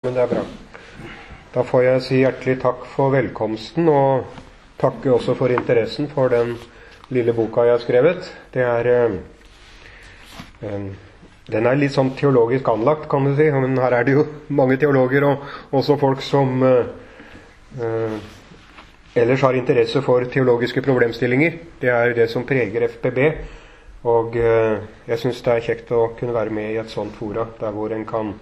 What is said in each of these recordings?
Men det er bra. Da får jeg si hjertelig takk for velkomsten, og takke også for interessen for den lille boka jeg har skrevet. Det er eh, Den er litt sånn teologisk anlagt, kan du si. Men her er det jo mange teologer, og også folk som eh, eh ellers har interesse for teologiske problemstillinger. Det er det som preger FPB. Og jeg syns det er kjekt å kunne være med i et sånt fora, der hvor en kan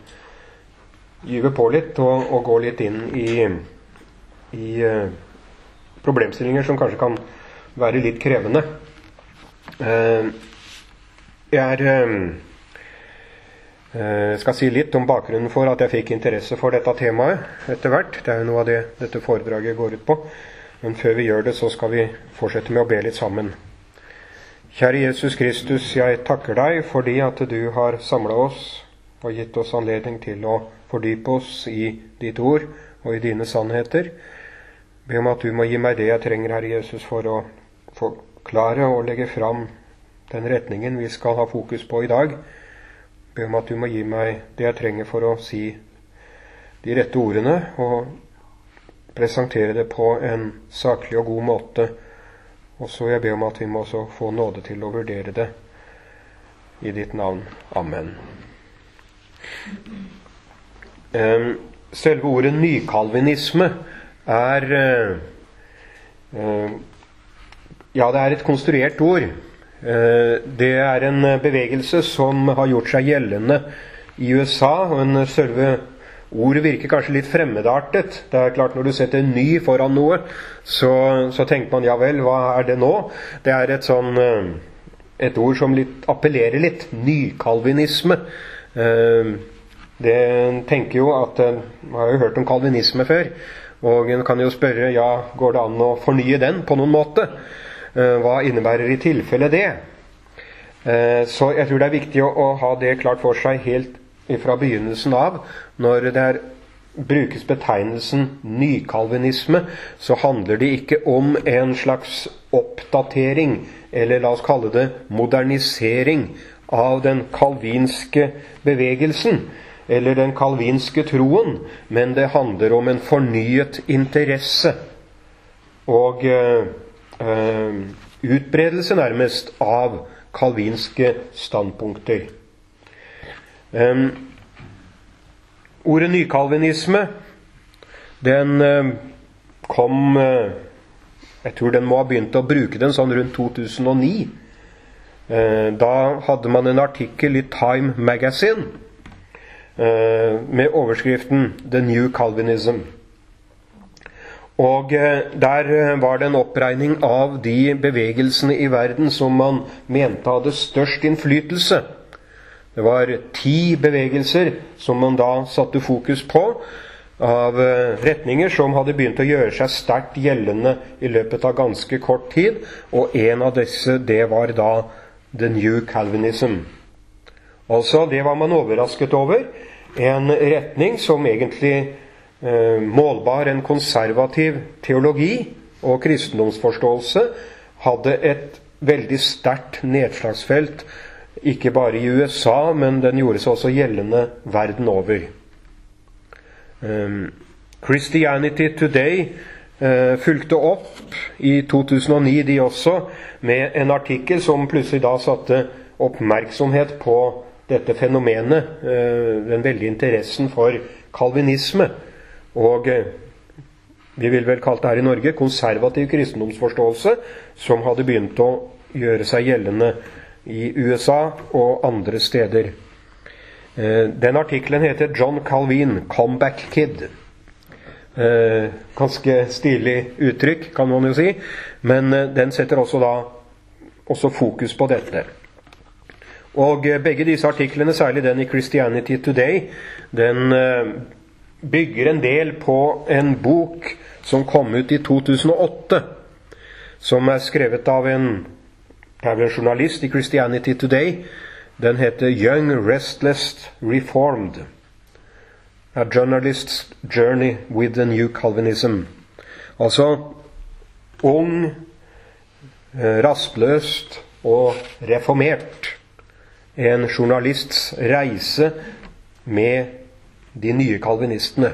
gyve på litt og, og, gå litt inn i, i uh, problemstillinger som kanskje kan være litt krevende. Uh, jeg er, uh, skal si litt om bakgrunnen for at jeg fikk interesse for dette temaet etter hvert. Det er jo noe av det dette foredraget går ut på. Men før vi gjør det, så skal vi fortsette med å be litt sammen. Kjære Jesus Kristus, jeg takker deg fordi at du har samla oss og gitt oss anledning til å fordype oss i ditt ord og i dine sannheter. Be om at du må gi meg det jeg trenger, Herre Jesus, for å forklare og legge fram den retningen vi skal ha fokus på i dag. Be om at du må gi meg det jeg trenger for å si de rette ordene og presentere det på en saklig og god måte. Og så jeg ber om at vi må også få nåde til å vurdere det i ditt navn. Amen. Selve ordet nykalvinisme er eh, eh, Ja, det er et konstruert ord. Eh, det er en bevegelse som har gjort seg gjeldende i USA. og en selve Ordet virker kanskje litt fremmedartet. Det er klart Når du setter 'ny' foran noe, så, så tenker man ja vel, hva er det nå? Det er et sånn et ord som litt, appellerer litt. Nykalvinisme. Det tenker jo at Man eh, har jo hørt om kalvinisme før. Og en kan jo spørre ja, går det an å fornye den på noen måte. Eh, hva innebærer i tilfelle det? Eh, så jeg tror det er viktig å ha det klart for seg helt fra begynnelsen av. Når det er, brukes betegnelsen nykalvinisme, så handler det ikke om en slags oppdatering, eller la oss kalle det modernisering, av den kalvinske bevegelsen eller den kalvinske troen, men det handler om en fornyet interesse og eh, eh, utbredelse, nærmest, av kalvinske standpunkter. Eh, ordet nykalvinisme, den eh, kom eh, Jeg tror den må ha begynt å bruke den sånn rundt 2009. Eh, da hadde man en artikkel i Time Magazine med overskriften 'The New Calvinism'. Og eh, Der eh, var det en oppregning av de bevegelsene i verden som man mente hadde størst innflytelse. Det var ti bevegelser som man da satte fokus på, av retninger som hadde begynt å gjøre seg sterkt gjeldende i løpet av ganske kort tid. Og en av disse, det var da The New Calvinism. Altså, det var man overrasket over. En retning som egentlig eh, målbar en konservativ teologi og kristendomsforståelse, hadde et veldig sterkt nedslagsfelt, ikke bare i USA, men den gjorde seg også gjeldende verden over. Um, Christianity Today uh, fulgte opp i 2009, de også, med en artikkel som plutselig da satte oppmerksomhet på dette fenomenet, eh, den veldige interessen for kalvinisme. Og eh, vi vil vel kalt det her i Norge konservativ kristendomsforståelse, som hadde begynt å gjøre seg gjeldende i USA og andre steder. Eh, den artikkelen heter 'John Calvin, Comeback Kid'. Ganske stilig uttrykk, kan man jo si. Men den setter også da også fokus på dette. Og eh, begge disse artiklene, særlig den i Christianity Today, den eh, bygger en del på en bok som kom ut i 2008, som er skrevet av en, en journalist i Christianity Today. Den heter 'Young Restless Reformed'. A Journalist's Journey with the New Calvinism. Altså ung, eh, rastløst og reformert en journalists reise med de nye kalvinistene.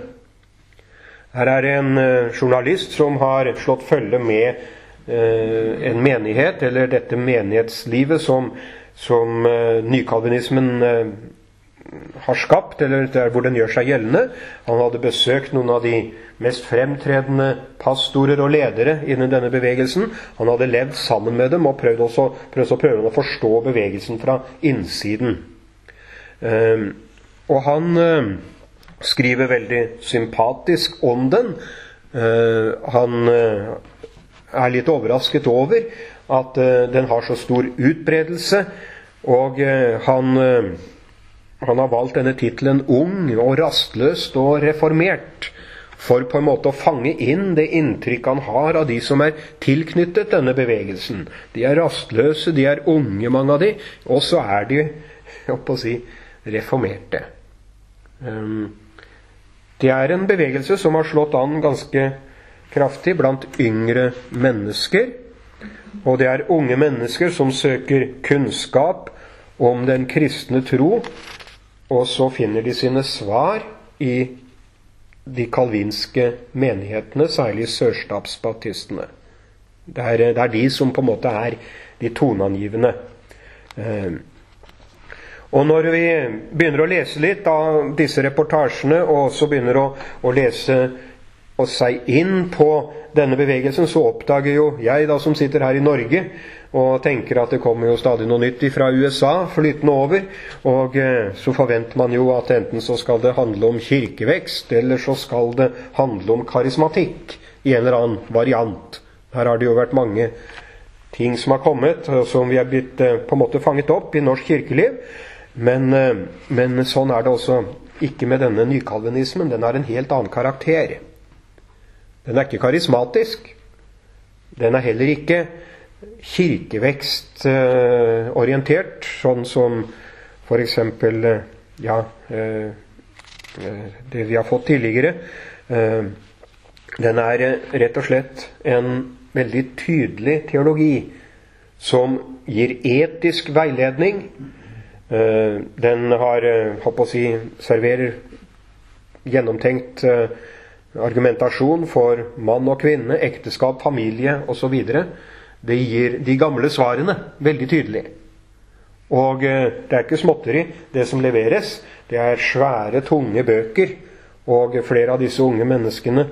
Her er en uh, journalist som har slått følge med uh, en menighet, eller dette menighetslivet som, som uh, nykalvinismen har skapt, eller der hvor den gjør seg gjeldende. Han hadde besøkt noen av de mest fremtredende pastorer og ledere innen denne bevegelsen. Han hadde levd sammen med dem og prøvd også, prøvd å prøvd å forstå bevegelsen fra innsiden. Um, og han uh, skriver veldig sympatisk om den. Uh, han uh, er litt overrasket over at den har så stor utbredelse, og han han har valgt denne tittelen 'ung og rastløst og reformert' for på en måte å fange inn det inntrykk han har av de som er tilknyttet denne bevegelsen. De er rastløse, de er unge, mange av de, og så er de å si, reformerte. Um, det er en bevegelse som har slått an ganske kraftig blant yngre mennesker. Og det er unge mennesker som søker kunnskap om den kristne tro og så finner de sine svar i de kalvinske menighetene, særlig sørstatsbaptistene. Det er, det er, de som på en måte er de toneangivende. Eh, og når vi begynner å lese litt av disse reportasjene, og også begynner å, å lese oss seg inn på denne bevegelsen, så oppdager jo jeg, da som sitter her i Norge, og tenker at det kommer jo stadig noe nytt fra USA flytende over. Og eh, så forventer man jo at enten så skal det handle om kirkevekst, eller så skal det handle om karismatikk i en eller annen variant. Her har det jo vært mange ting som har kommet, som vi er blitt eh, på en måte fanget opp i norsk kirkeliv. Men, eh, men sånn er det også ikke med denne nykalvinismen. Den har en helt annen karakter. Den er ikke karismatisk. Den er heller ikke kirkevekstorientert, sånn som f.eks. Eh, ja, eh, eh, det vi har fått tidligere. Den er rett og slett en veldig tydelig teologi som gir etisk veiledning. Den har, håper å si, serverer gjennomtenkt argumentasjon for mann og kvinne, ekteskap, familie osv. Det gir de gamle svarene veldig tydelig. Og eh, det er ikke småtteri, det som leveres. Det er svære, tunge bøker. Og flere av disse unge menneskene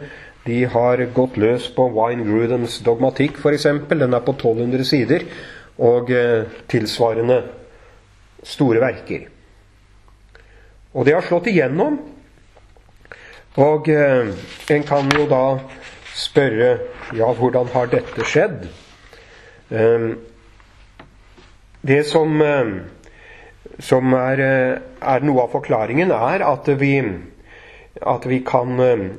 de har gått løs på Wine Grudhams dogmatikk, f.eks. Den er på 1200 sider. Og eh, tilsvarende store verker. Og det har slått igjennom. Og eh, en kan jo da spørre ja, hvordan har dette skjedd? Ehm, det som, ehm, som er, eh, er, noe av forklaringen, er at vi, at vi kan ehm,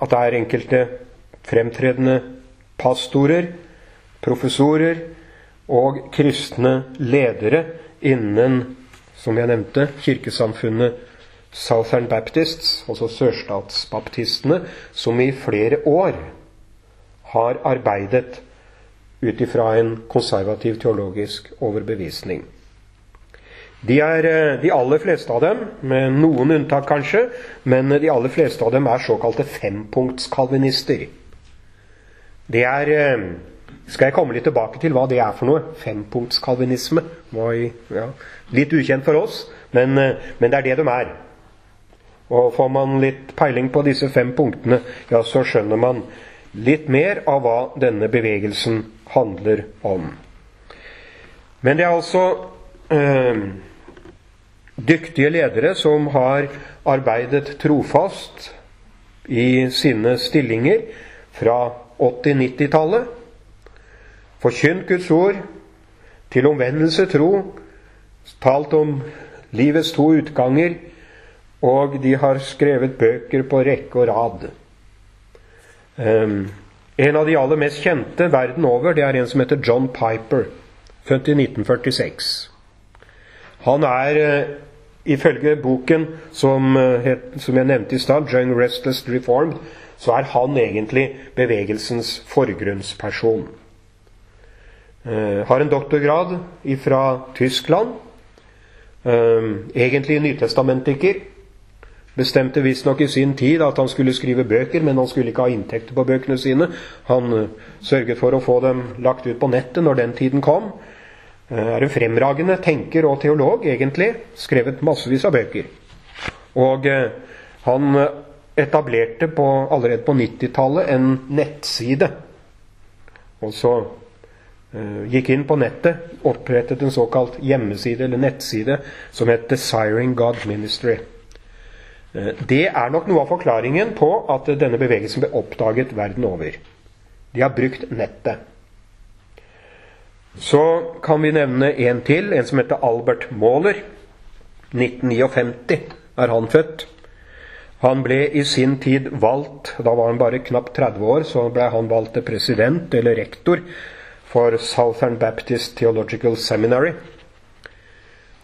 At det er enkelte fremtredende pastorer, professorer og kristne ledere innen, som jeg nevnte, kirkesamfunnet Southern Baptists, altså sørstatsbaptistene, som i flere år har arbeidet ut ifra en konservativ teologisk overbevisning. De, er, eh, de aller fleste av dem, med noen unntak kanskje, men de aller fleste av dem er såkalte fempunktskalvinister. Det er eh, Skal jeg komme litt tilbake til hva det er for noe? Fempunktskalvinisme. Ja, litt ukjent for oss, men, eh, men det er det de er. Og får man litt peiling på disse fem punktene, ja, så skjønner man litt mer av hva denne bevegelsen handler om. Men det er altså eh, dyktige ledere som har arbeidet trofast i sine stillinger fra 80-90-tallet. Forkynt Guds ord, til omvendelse tro, talt om livets to utganger, og de har skrevet bøker på rekke og rad. Um, en av de aller mest kjente verden over, det er en som heter John Piper, født i 1946. Han er, uh, ifølge boken som, het, som jeg nevnte i stad, 'Young Restless Reformed', så er han egentlig bevegelsens forgrunnsperson. Uh, har en doktorgrad fra Tyskland. egentlig nytestamentiker. Bestemte visstnok i sin tid at han skulle skrive bøker, men han skulle ikke ha inntekter på bøkene sine. Han uh, sørget for å få dem lagt ut på nettet når den tiden kom. Uh, er en fremragende tenker og teolog, egentlig. Skrevet massevis av bøker. Og uh, han etablerte på, allerede på 90-tallet en nettside. Og så gikk inn på nettet, opprettet en såkalt hjemmeside eller nettside som het Desiring God Ministry. Eh, det er nok noe av forklaringen på at denne bevegelsen ble oppdaget verden over. De har brukt nettet. Så kan vi nevne en til, en som heter Albert Maaler. 1959 er han født. Han ble i sin tid valgt, da var han bare knapt 30 år, så ble han valgt til president eller rektor for Southern Baptist Theological Seminary.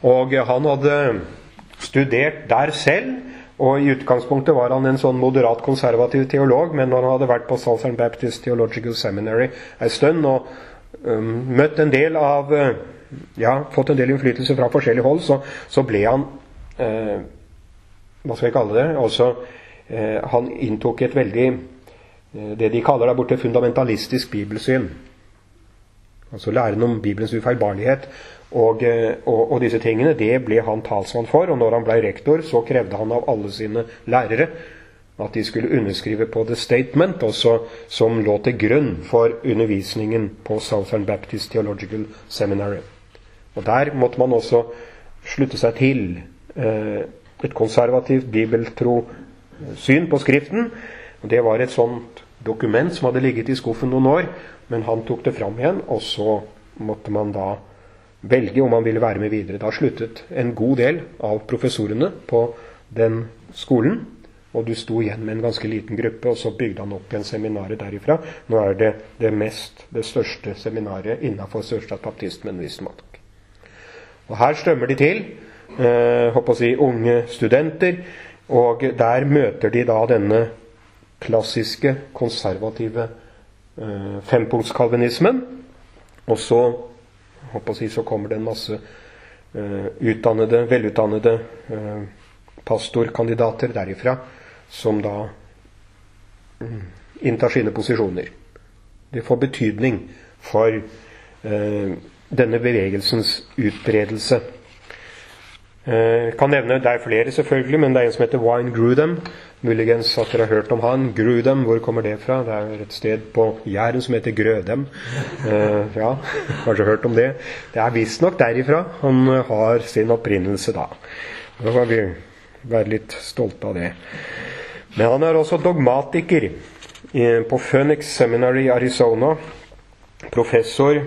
Og han hadde studert der selv og I utgangspunktet var han en sånn moderat konservativ teolog, men når han hadde vært på Southern Baptist Theological Seminary en stund og um, møtt en del av uh, ja, fått en del innflytelse fra forskjellig hold, så, så ble han uh, Hva skal vi kalle det? Også, uh, han inntok et veldig det de kaller der borte fundamentalistisk bibelsyn. Altså læren om Bibelens ufeilbarlighet. Og, eh, og, og, disse tingene det ble han talsmann for. Og når han ble rektor, så krevde han av alle sine lærere at de skulle underskrive på The Statement, også, som lå til grunn for undervisningen på Southern Baptist Theological Seminary. Og Der måtte man også slutte seg til eh, et konservativt bibeltro syn på Skriften. Og Det var et sånt dokument som hadde ligget i skuffen noen år, men han tok det fram igjen, og så måtte man da velge om han ville være med videre. Da sluttet en god del av professorene på den skolen. Og du sto igjen med en ganske liten gruppe, og så bygde han opp igjen seminaret derifra. Nå er det det mest, det største seminaret innafor sørstatsbaptismen, visstnok. Og her strømmer de til, eh, håper å si, unge studenter. Og der møter de da denne klassiske, konservative eh, fempunktskalvinismen. Og så å si, så kommer det en masse uh, utdannede, velutdannede uh, pastorkandidater derifra som da um, inntar sine posisjoner. Det får betydning for uh, denne bevegelsens utbredelse. Jeg kan nevne, Det er flere, selvfølgelig, men det er en som heter Wine Grudem, Muligens at dere har hørt om han. Grudem, hvor kommer det fra? Det er et sted på Jæren som heter Grødem. Uh, ja, kanskje hørt om det. Det er visstnok derifra han har sin opprinnelse, da. Da kan vi være litt stolte av det. Men han er også dogmatiker på Phoenix Seminary i Arizona. Professor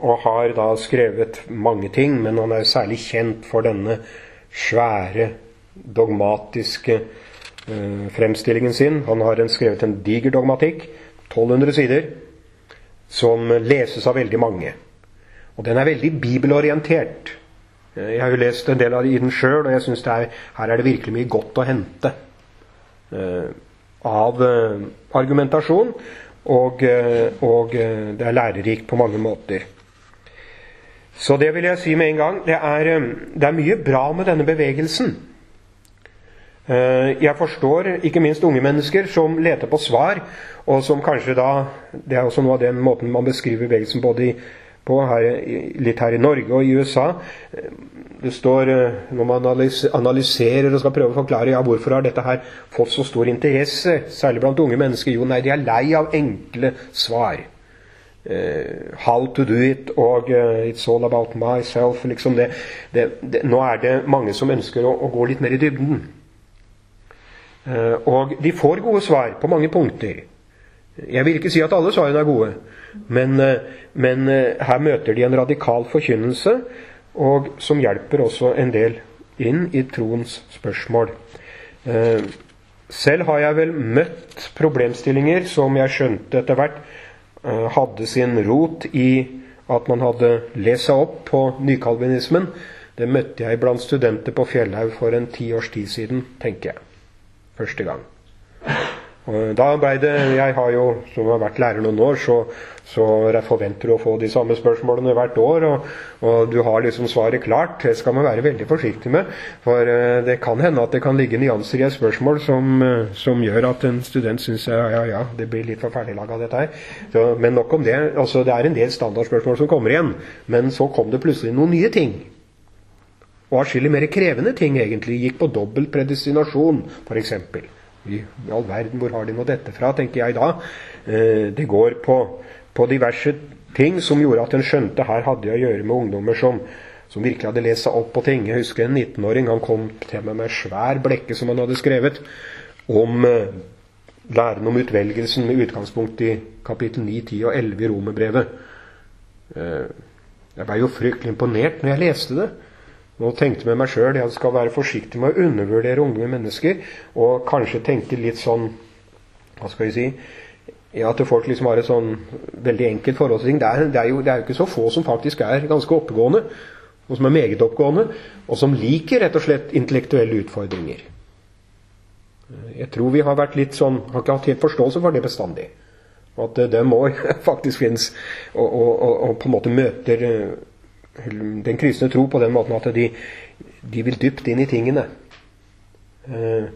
og har da skrevet mange ting, men han er særlig kjent for denne svære, dogmatiske Eh, fremstillingen sin. Han har skrevet en diger dogmatikk, 1200 sider, som leses av veldig mange. Og den er veldig bibelorientert. Eh, jeg har jo lest en del av den sjøl, og jeg syns her er det virkelig mye godt å hente eh, av eh, argumentasjon. Og, uh, og det er lærerikt på mange måter. Så det vil jeg si med en gang. Det er, det er mye bra med denne bevegelsen. Eh, jeg forstår ikke minst unge mennesker som leter på svar, og som kanskje da Det er også noe av den måten man beskriver bevegelsen både i, på her, litt her i Norge og i USA. Eh, det står, eh, Når man analyserer og skal prøve å forklare ja, hvorfor har dette her fått så stor interesse, særlig blant unge mennesker, jo, nei, de er lei av enkle svar. Uh, how to do it og uh, It's all about myself. Liksom det, det, det, nå er det mange som ønsker å, å gå litt mer i dybden. Eh, og de får gode svar på mange punkter. Jeg vil ikke si at alle svarene er gode, men, eh, men eh, her møter de en radikal forkynnelse, og som hjelper også en del inn i troens spørsmål. Selv har jeg vel møtt problemstillinger som jeg skjønte etter hvert hadde sin rot i at man hadde lest seg opp på nykalvinismen. Det møtte jeg blant studenter på Fjellhaug for en ti års tid siden, tenker jeg første gang. Da ble det Jeg har jo, som har vært lærer noen år, så, så forventer å få de samme spørsmålene hvert år. Og, og, du har liksom svaret klart. Det skal man være veldig forsiktig med. For uh, det kan hende at det kan ligge nyanser i et spørsmål som, uh, som gjør at en student syns ja, ja, ja, det blir litt for ferdiglaga dette her. Så, men nok om det. Altså, det er en del standardspørsmål som kommer igjen. Men så kom det plutselig noen nye ting. Og atskillig mer krevende ting egentlig gikk på dobbelt predestinasjon, f.eks. I all verden, hvor har de nå dette fra, tenker jeg da. Eh, det går på, på, diverse ting som gjorde at en skjønte her hadde jeg å gjøre med ungdommer som, som virkelig hadde lest seg opp på ting. Jeg husker en 19-åring han kom til meg med en svær blekke som han hadde skrevet om eh, læren om utvelgelsen med utgangspunkt i kapittel 9, 10 og 11 i Romerbrevet. Eh, jeg ble jo fryktelig imponert når jeg leste det og tenkte med meg sjøl jeg skal være forsiktig med å undervurdere unge mennesker, og kanskje tenke litt sånn Hva skal vi si ja, At folk liksom har et sånn veldig enkelt forhold til ting. Det er, det, er jo, det er jo ikke så få som faktisk er ganske oppegående, og som er meget oppegående, og som liker rett og slett intellektuelle utfordringer. Jeg tror vi har vært litt sånn, har ikke hatt helt forståelse for det bestandig. At det må faktisk finnes, og, og, og, og på en måte møter den kristne tro på den måten at de, de vil dypt inn i tingene. Eh,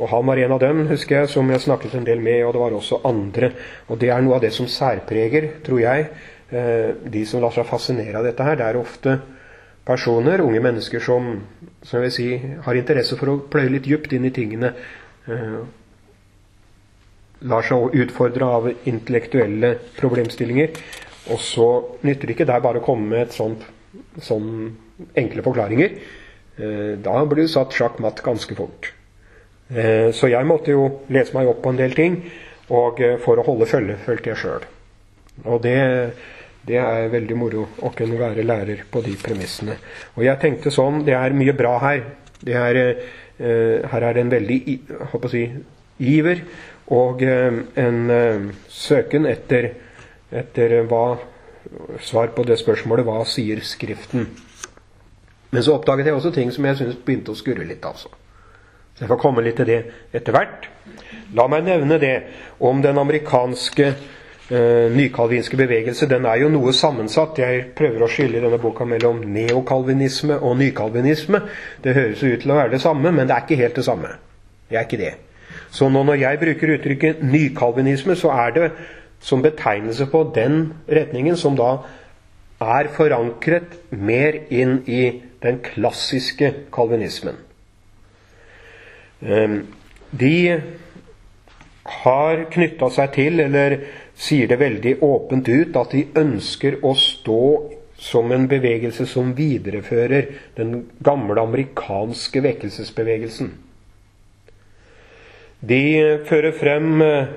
og Han var en av dem, husker jeg, som jeg snakket en del med, og det var også andre. Og Det er noe av det som særpreger, tror jeg, eh, de som lar seg fascinere av dette her. Det er ofte personer, unge mennesker, som, som jeg vil si, har interesse for å pløye litt dypt inn i tingene. Eh, lar seg utfordre av intellektuelle problemstillinger. Og så nytter det ikke der bare å komme med et sånt, sånn enkle forklaringer. Eh, da blir du satt sjakk matt ganske fort. Eh, så jeg måtte jo lese meg opp på en del ting og eh, for å holde følge, følte jeg sjøl. Og det, det, er veldig moro å kunne være lærer på de premissene. Og jeg tenkte sånn Det er mye bra her. Er, her er det en veldig si, iver og en søken etter etter hva, svar på det spørsmålet hva sier Skriften. Men så oppdaget jeg også ting som jeg syns begynte å skurre litt. altså. Så jeg får komme litt til det etter hvert. La meg nevne det om den amerikanske eh, nykalvinske bevegelse. Den er jo noe sammensatt. Jeg prøver å skille denne boka mellom neokalvinisme og nykalvinisme. Det høres ut til å være det samme, men det er ikke helt det samme. Det er ikke det. Så nå når jeg bruker uttrykket nykalvinisme, så er det som betegnelse på den retningen som da er forankret mer inn i den klassiske kalvinismen. Ehm, de har knytta seg til, eller sier det veldig åpent ut, at de ønsker å stå som en bevegelse som viderefører den gamle amerikanske vekkelsesbevegelsen. De fører frem eh,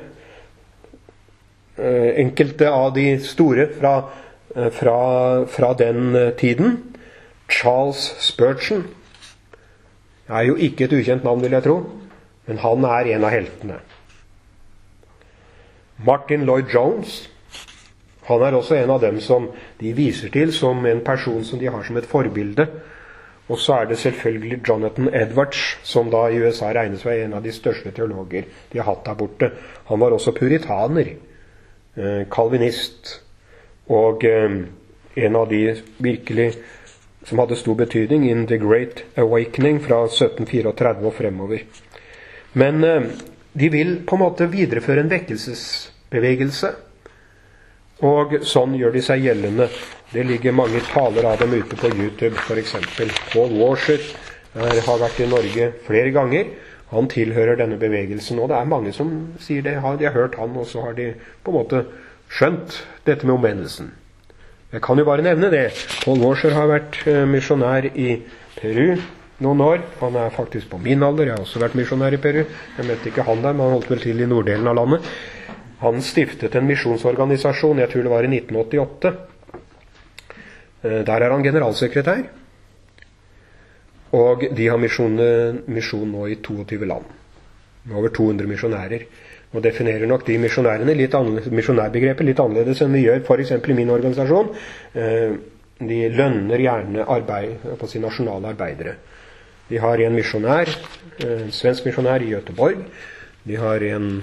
enkelte av de store fra, eh, fra, fra den eh, tiden. Charles Spurgeon er jo ikke et ukjent navn, vil jeg tro, men han er en av heltene. Martin Lloyd Jones han er også en av dem som de viser til som en person som de har som et forbilde. Og så er det selvfølgelig Jonathan Edwards, som da i USA regnes som en av de største teologer de har hatt der borte. Han var også puritaner. Eh, kalvinist. Og eh, en av de virkelig som hadde stor betydning in The Great Awakening fra 1734 og fremover. Men eh, de vil på en måte videreføre en vekkelsesbevegelse. Og sånn gjør de seg gjeldende. Det ligger mange taler av dem ute på YouTube, f.eks. Paul Washer har vært i Norge flere ganger. Han tilhører denne bevegelsen. Og det er mange som sier det. De har hørt han, og så har de på en måte skjønt dette med omvendelsen. Jeg kan jo bare nevne det. Paul Washer har vært eh, misjonær i Peru noen år. Han er faktisk på min alder. Jeg har også vært misjonær i Peru. Jeg møtte ikke han der, men han holdt vel til i norddelen av landet. Han stiftet en misjonsorganisasjon, jeg tror det var i 1988. Eh, der er han generalsekretær. Og de har misjon, nå i 22 land. Med over 200 misjonærer. Og definerer nok de misjonærene litt misjonærbegrepet litt annerledes enn vi gjør f.eks. i min organisasjon. Eh, de lønner gjerne arbeid, på sine nasjonale arbeidere. Vi har en misjonær, en svensk misjonær i Göteborg, De har en,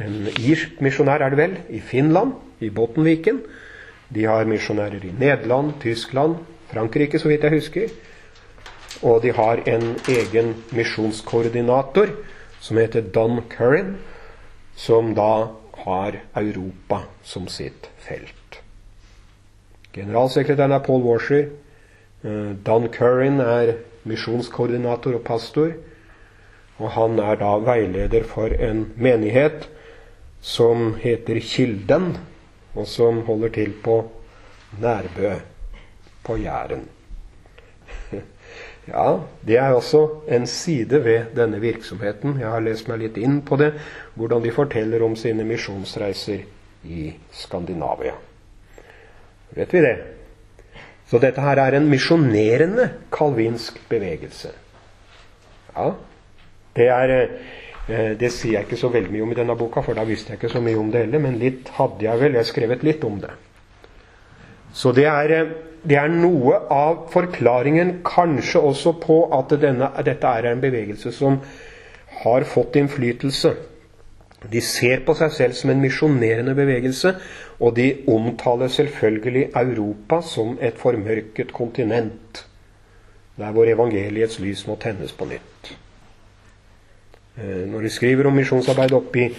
en irsk misjonær, er det vel, i Finland, i Bottenviken. De har misjonærer i Nederland, Tyskland, Frankrike, så vidt jeg husker. Og de har en egen misjonskoordinator som heter Don Curran, som da har Europa som sitt felt. Generalsekretæren er Paul Washer. Eh, Don Curran er misjonskoordinator og pastor. Og han er da veileder for en menighet som heter Kilden, og som holder til på Nærbø på Jæren. Ja, det er også en side ved denne virksomheten. Jeg har lest meg litt inn på det, hvordan de forteller om sine misjonsreiser i Skandinavia. Vet vi det? Så dette her er en misjonerende kalvinsk bevegelse. Ja, det er eh, Det sier jeg ikke så veldig mye om i denne boka, for da visste jeg ikke så mye om det heller, men litt hadde jeg vel. Jeg skrevet litt om det. Så det er, eh, det er noe av forklaringen kanskje også på at denne, dette er en bevegelse som har fått innflytelse. De ser på seg selv som en misjonerende bevegelse, og de omtaler selvfølgelig Europa som et formørket kontinent, der hvor evangeliets lys må tennes på nytt. Eh, når de skriver om misjonsarbeid oppe i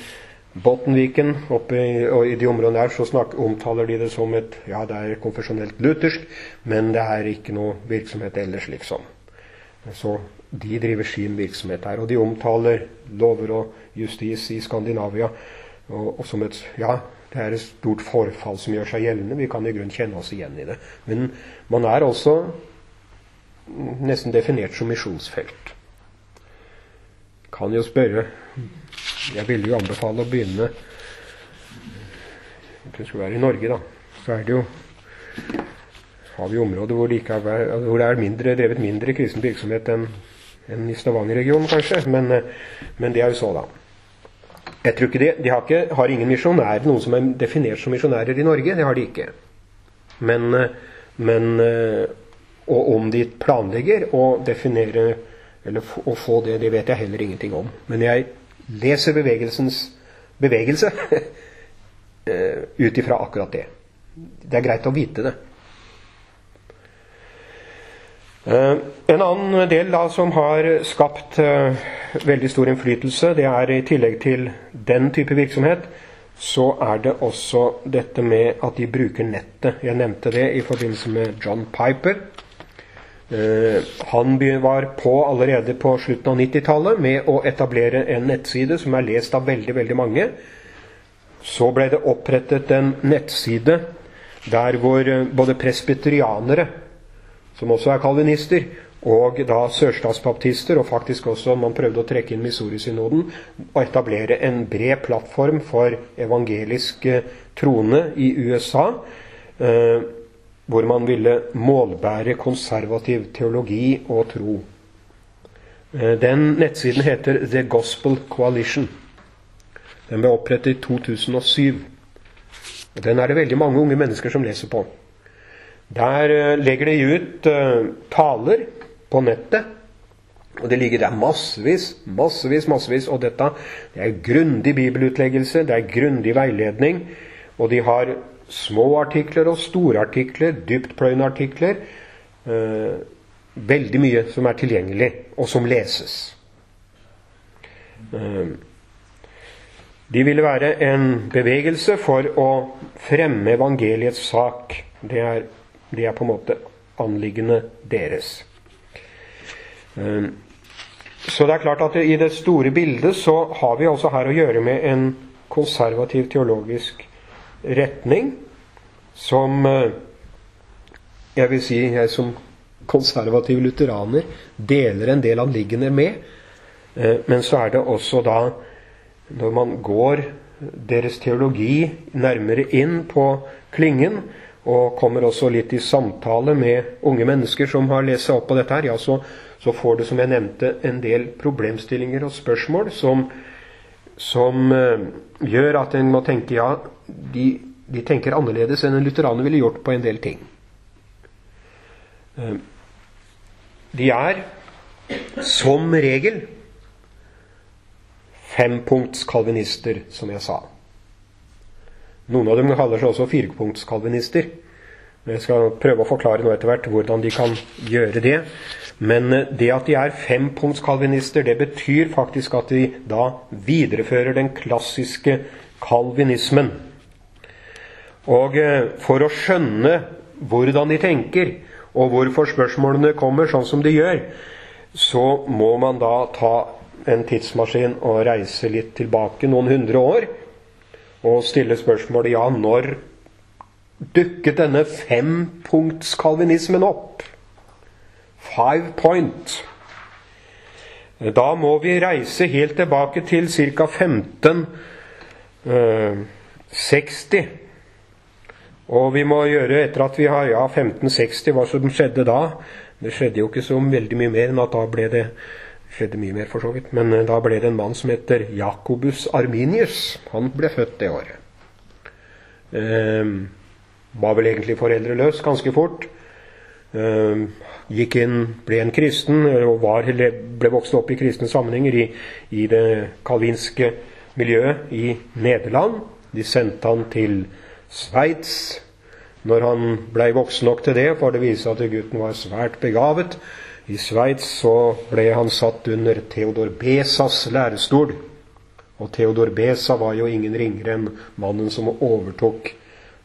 Bottenviken, oppe i, i de områdene der, så snak, omtaler de det som et Ja, det er konfesjonelt luthersk, men det er ikke noe virksomhet ellers, liksom. Så de driver sin virksomhet her. Og de omtaler lover og justis i Skandinavia og, og som et Ja, det er et stort forfall som gjør seg gjeldende. Vi kan i grunnen kjenne oss igjen i det. Men man er også nesten definert som misjonsfelt. Kan jo spørre Jeg ville jo anbefale å begynne Hvis det skulle være i Norge, da, så er det jo har vi områder hvor det, er, hvor det er mindre, drevet mindre kristen virksomhet enn enn i Stavanger-regionen, kanskje. Men, men, det er jo så, da. Jeg tror ikke De, de har, ikke, har ingen misjonærer, noen som er definert som misjonærer i Norge. Det har de ikke. Men, men Og om de planlegger å definere eller å få det, det vet jeg heller ingenting om. Men jeg leser bevegelsens bevegelse ut ifra akkurat det. Det er greit å vite det. Uh, en annen del da som har skapt uh, veldig stor innflytelse, det er i tillegg til den type virksomhet, så er det også dette med at de bruker nettet. Jeg nevnte det i forbindelse med John Piper. Uh, han var på allerede på slutten av 90-tallet med å etablere en nettside som er lest av veldig, veldig mange. Så ble det opprettet en nettside der hvor både presbyterianere som også er kalvinister, og da sørstatsbaptister, og faktisk også man prøvde å trekke inn Missouri-synoden, og etablere en bred plattform for evangelisk eh, troende i USA, eh, hvor man ville målbære konservativ teologi og tro. Eh, den nettsiden heter The Gospel Coalition. Den ble opprettet i 2007. Og Den er det veldig mange unge mennesker som leser på. Der eh, legger de ut uh, taler på nettet. Og det ligger der massevis, massevis, massevis. Og dette det er grundig bibelutleggelse, det er grundig veiledning. Og de har små artikler og store artikler, dyptpløyende artikler. Eh, veldig mye som er tilgjengelig, og som leses. Eh, de ville være en bevegelse for å fremme evangeliets sak. Det er det er på en måte anliggende deres. Ehm, så det er klart at i det store bildet så har vi også her å gjøre med en konservativ teologisk retning som eh, jeg vil si jeg som konservativ lutheraner deler en del anliggender med. Eh, men så er det også da, når man går deres teologi nærmere inn på klingen, og kommer også litt i samtale med unge mennesker som har lest seg opp på dette, her, ja, så, så, får du, som jeg nevnte, en del problemstillinger og spørsmål som, som uh, gjør at en må tenke ja, de, de, tenker annerledes enn en lutheraner ville gjort på en del ting. Uh, de er som regel fempunktskalvinister, som jeg sa. Noen av dem kaller seg også firepunktskalvinister. Jeg skal prøve å forklare nå etter hvert hvordan de kan gjøre det. Men eh, det at de er fempunktskalvinister, det betyr faktisk at de da viderefører den klassiske kalvinismen. Og eh, for å skjønne hvordan de tenker, og hvorfor spørsmålene kommer sånn som de gjør, så må man da ta en tidsmaskin og reise litt tilbake noen hundre år og stille spørsmålet ja, når dukket denne fempunktskalvinismen opp? Five point. Da må vi reise helt tilbake til ca. 1560. Og vi må gjøre etter at vi har ja, 1560, hva som skjedde da. Det skjedde jo ikke så veldig mye mer enn at da ble det skjedde mye mer for så vidt, Men eh, da ble det en mann som heter Jacobus Arminius. Han ble født det året. Eh, var vel egentlig foreldreløs ganske fort. Eh, gikk inn, ble en kristen, og var, ble vokst opp i kristne sammenhenger i, i det kalvinske miljøet i Nederland. De sendte han til Sveits når han blei voksen nok til det, for det viser at gutten var svært begavet. I Sveits så ble han satt under Theodor Besas lærestol. Og Theodor Besa var jo ingen ringere enn mannen som overtok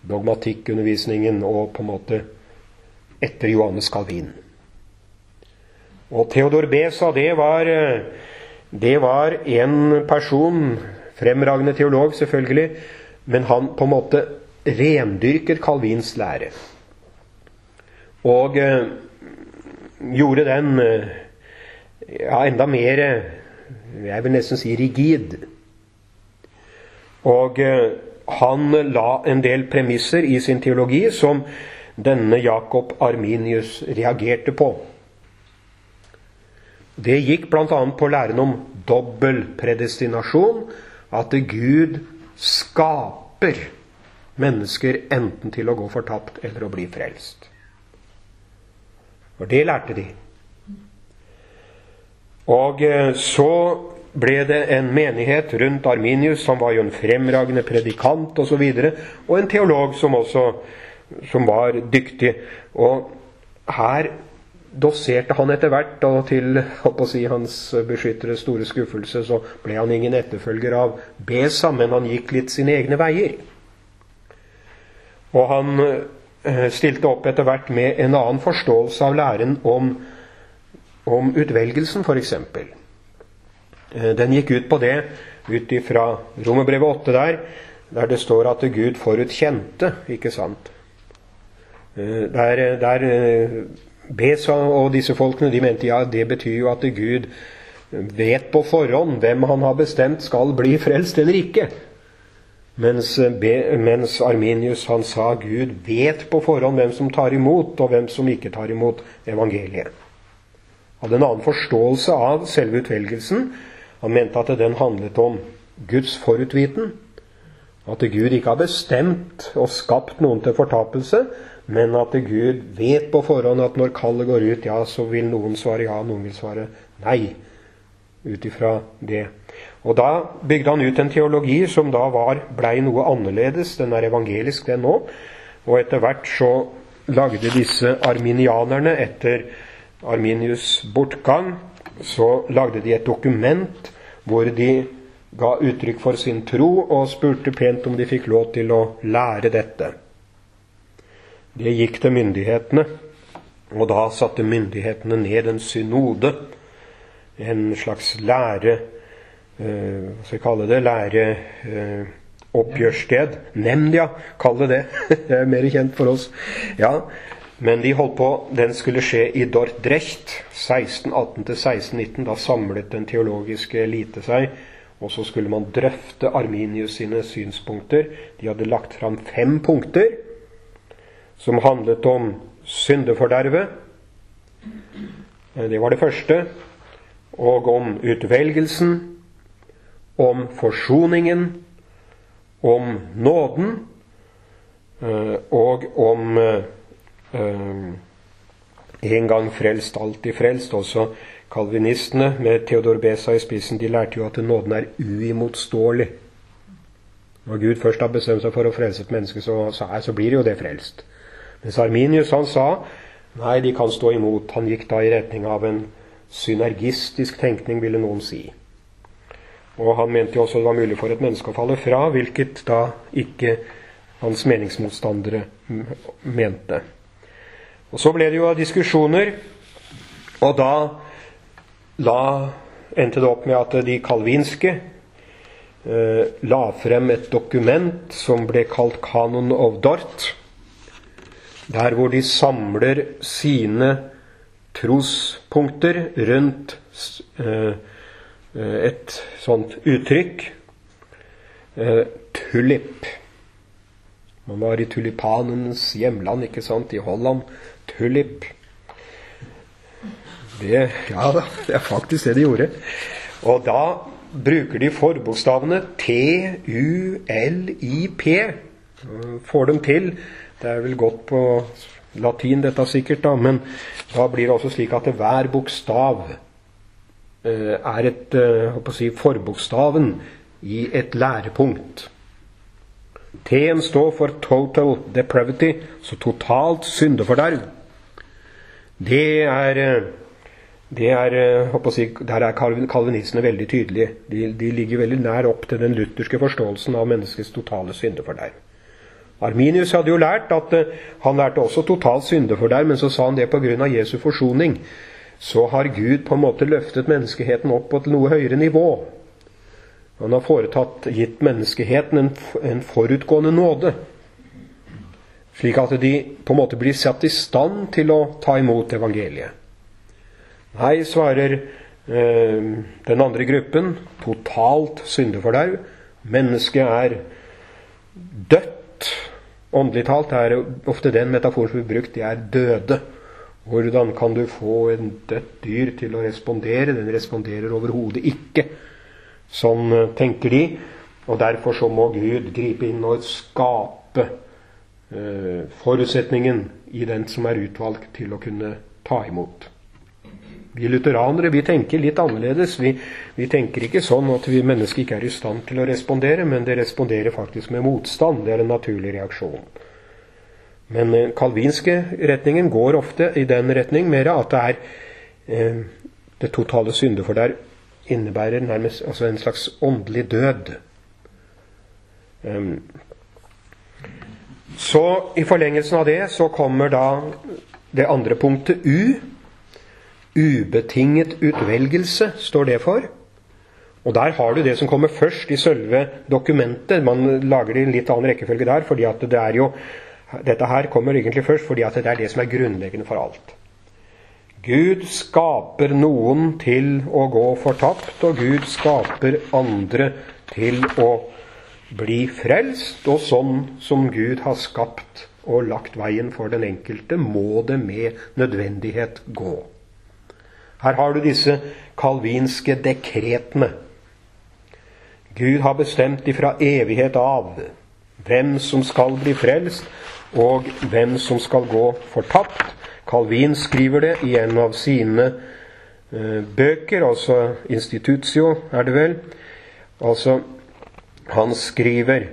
dogmatikkundervisningen og på en måte etter Johannes Calvin. Og Theodor Besa, det var, det var en person, fremragende teolog selvfølgelig, men han på en måte rendyrket Calvins lære. Og eh, gjorde den eh, ja, enda mer eh, Jeg vil nesten si rigid. Og eh, han la en del premisser i sin teologi som denne Jakob Arminius reagerte på. Det gikk bl.a. på læren om dobbel predestinasjon, at Gud skaper mennesker enten til å gå fortapt eller å bli frelst. For det lærte de. Og eh, så ble det en menighet rundt Arminius, som var jo en fremragende predikant osv., og, så videre, og en teolog som også som var dyktig. Og her doserte han etter hvert, og til si, hans beskytteres store skuffelse, så ble han ingen etterfølger av Besa, men han gikk litt sine egne veier. Og han eh, stilte opp etter hvert med en annen forståelse av læren om, om utvelgelsen, f.eks. Eh, den gikk ut på det ut ifra Romerbrevet 8 der, der det står at Gud forutkjente, ikke sant? Eh, der, der Bes og disse folkene de mente ja, det betyr jo at Gud vet på forhånd hvem han har bestemt skal bli frelst eller ikke. Mens, mens, Arminius han sa Gud vet på forhånd hvem som tar imot, og hvem som ikke tar imot evangeliet. Hadde en annen forståelse av selve utvelgelsen. Han mente at den handlet om Guds forutviten. At Gud ikke har bestemt og skapt noen til fortapelse, men at Gud vet på forhånd at når kallet går ut, ja, så vil noen svare ja, noen vil svare nei. Ut ifra det. Og Da bygde han ut en teologi som da var, blei noe annerledes. Den er evangelisk, den nå. Og etter hvert så lagde disse arminianerne, etter Arminius' bortgang, så lagde de et dokument hvor de ga uttrykk for sin tro og spurte pent om de fikk lov til å lære dette. Det gikk til myndighetene, og da satte myndighetene ned en synode, en slags lære hva skal jeg kalle det, læreoppgjørssted. Eh, Nemnd, ja. Kall det det. det er mer kjent for oss. Ja, Men de holdt på, den skulle skje i Dordrecht 1618-1619. Da samlet den teologiske elite seg. Og så skulle man drøfte Arminius sine synspunkter. De hadde lagt fram fem punkter som handlet om syndefordervet. Eh, det var det første. Og om utvelgelsen om forsoningen, om nåden eh, og om eh, en gang frelst, alltid frelst. Også Kalvinistene med Theodor Besa i spissen de lærte jo at nåden er uimotståelig. Når Gud først har bestemt seg for å frelse et menneske, så, så, er, så blir jo det frelst. Mens Arminius han sa nei, de kan stå imot. Han gikk da i retning av en synergistisk tenkning, ville noen si. Og han mente jo også det var mulig for et menneske å falle fra, hvilket da ikke hans meningsmotstandere mente. Og Så ble det jo diskusjoner, og da la, endte det opp med at de kalvinske eh, la frem et dokument som ble kalt Canon of Dort, der hvor de samler sine trospunkter rundt eh, et sånt uttrykk. Eh, tulip. Man var i tulipanens hjemland, ikke sant, i Holland. Tulip. Det, ja da, det er faktisk det de gjorde. Og da bruker de forbokstavene T-U-L-I-P. Får dem til. Det er vel godt på latin, dette sikkert, da, men da blir det også slik at hver bokstav eh, er et eh, si, forbokstaven i et lærepunkt. T-en står for total depravity, så totalt syndeforderv. Det er eh, det er, eh, si, Der er kalvinistene veldig tydelige. De, de, ligger veldig nær opp til den lutherske forståelsen av menneskets totale syndeforderv. Arminius hadde jo lært at han lærte også totalt syndeforderv, men så sa han det pga. Jesu forsoning. Så har Gud på en måte løftet menneskeheten opp på et noe høyere nivå. Han har foretatt, gitt menneskeheten en, en forutgående nåde. Slik at de på en måte blir satt i stand til å ta imot evangeliet. Nei, svarer eh, den andre gruppen, totalt syndefordau. Mennesket er dødt. Åndelig talt er ofte den metaforen som blir brukt, de er døde. Hvordan kan du få en dødt dyr til å respondere? Den responderer overhodet ikke. Sånn tenker de. Og derfor så må Gud gripe inn og skape eh, forutsetningen i den som er utvalgt til å kunne ta imot. Vi lutheranere vi tenker litt annerledes. Vi, vi, tenker ikke sånn at vi mennesker ikke er i stand til å respondere, men det responderer faktisk med motstand. Det er en naturlig reaksjon. Men den kalvinske retningen går ofte i den retning mer at det er eh, det totale syndeforderv innebærer nærmest altså en slags åndelig død. Um, så i forlengelsen av det så kommer da det andre punktet U. Ubetinget utvelgelse står det for. Og der har du det som kommer først i selve dokumentet. Man lager det i en litt annen rekkefølge der, fordi at det er jo Dette her kommer egentlig først fordi at det er det som er grunnleggende for alt. Gud skaper noen til å gå fortapt, og Gud skaper andre til å bli frelst. Og sånn som Gud har skapt og lagt veien for den enkelte, må det med nødvendighet gå. Her har du disse kalvinske dekretene. Gud har bestemt ifra evighet av hvem som skal bli frelst, og hvem som skal gå fortapt. Calvin skriver det i en av sine eh, bøker, altså Institutio, er det vel. Altså, han skriver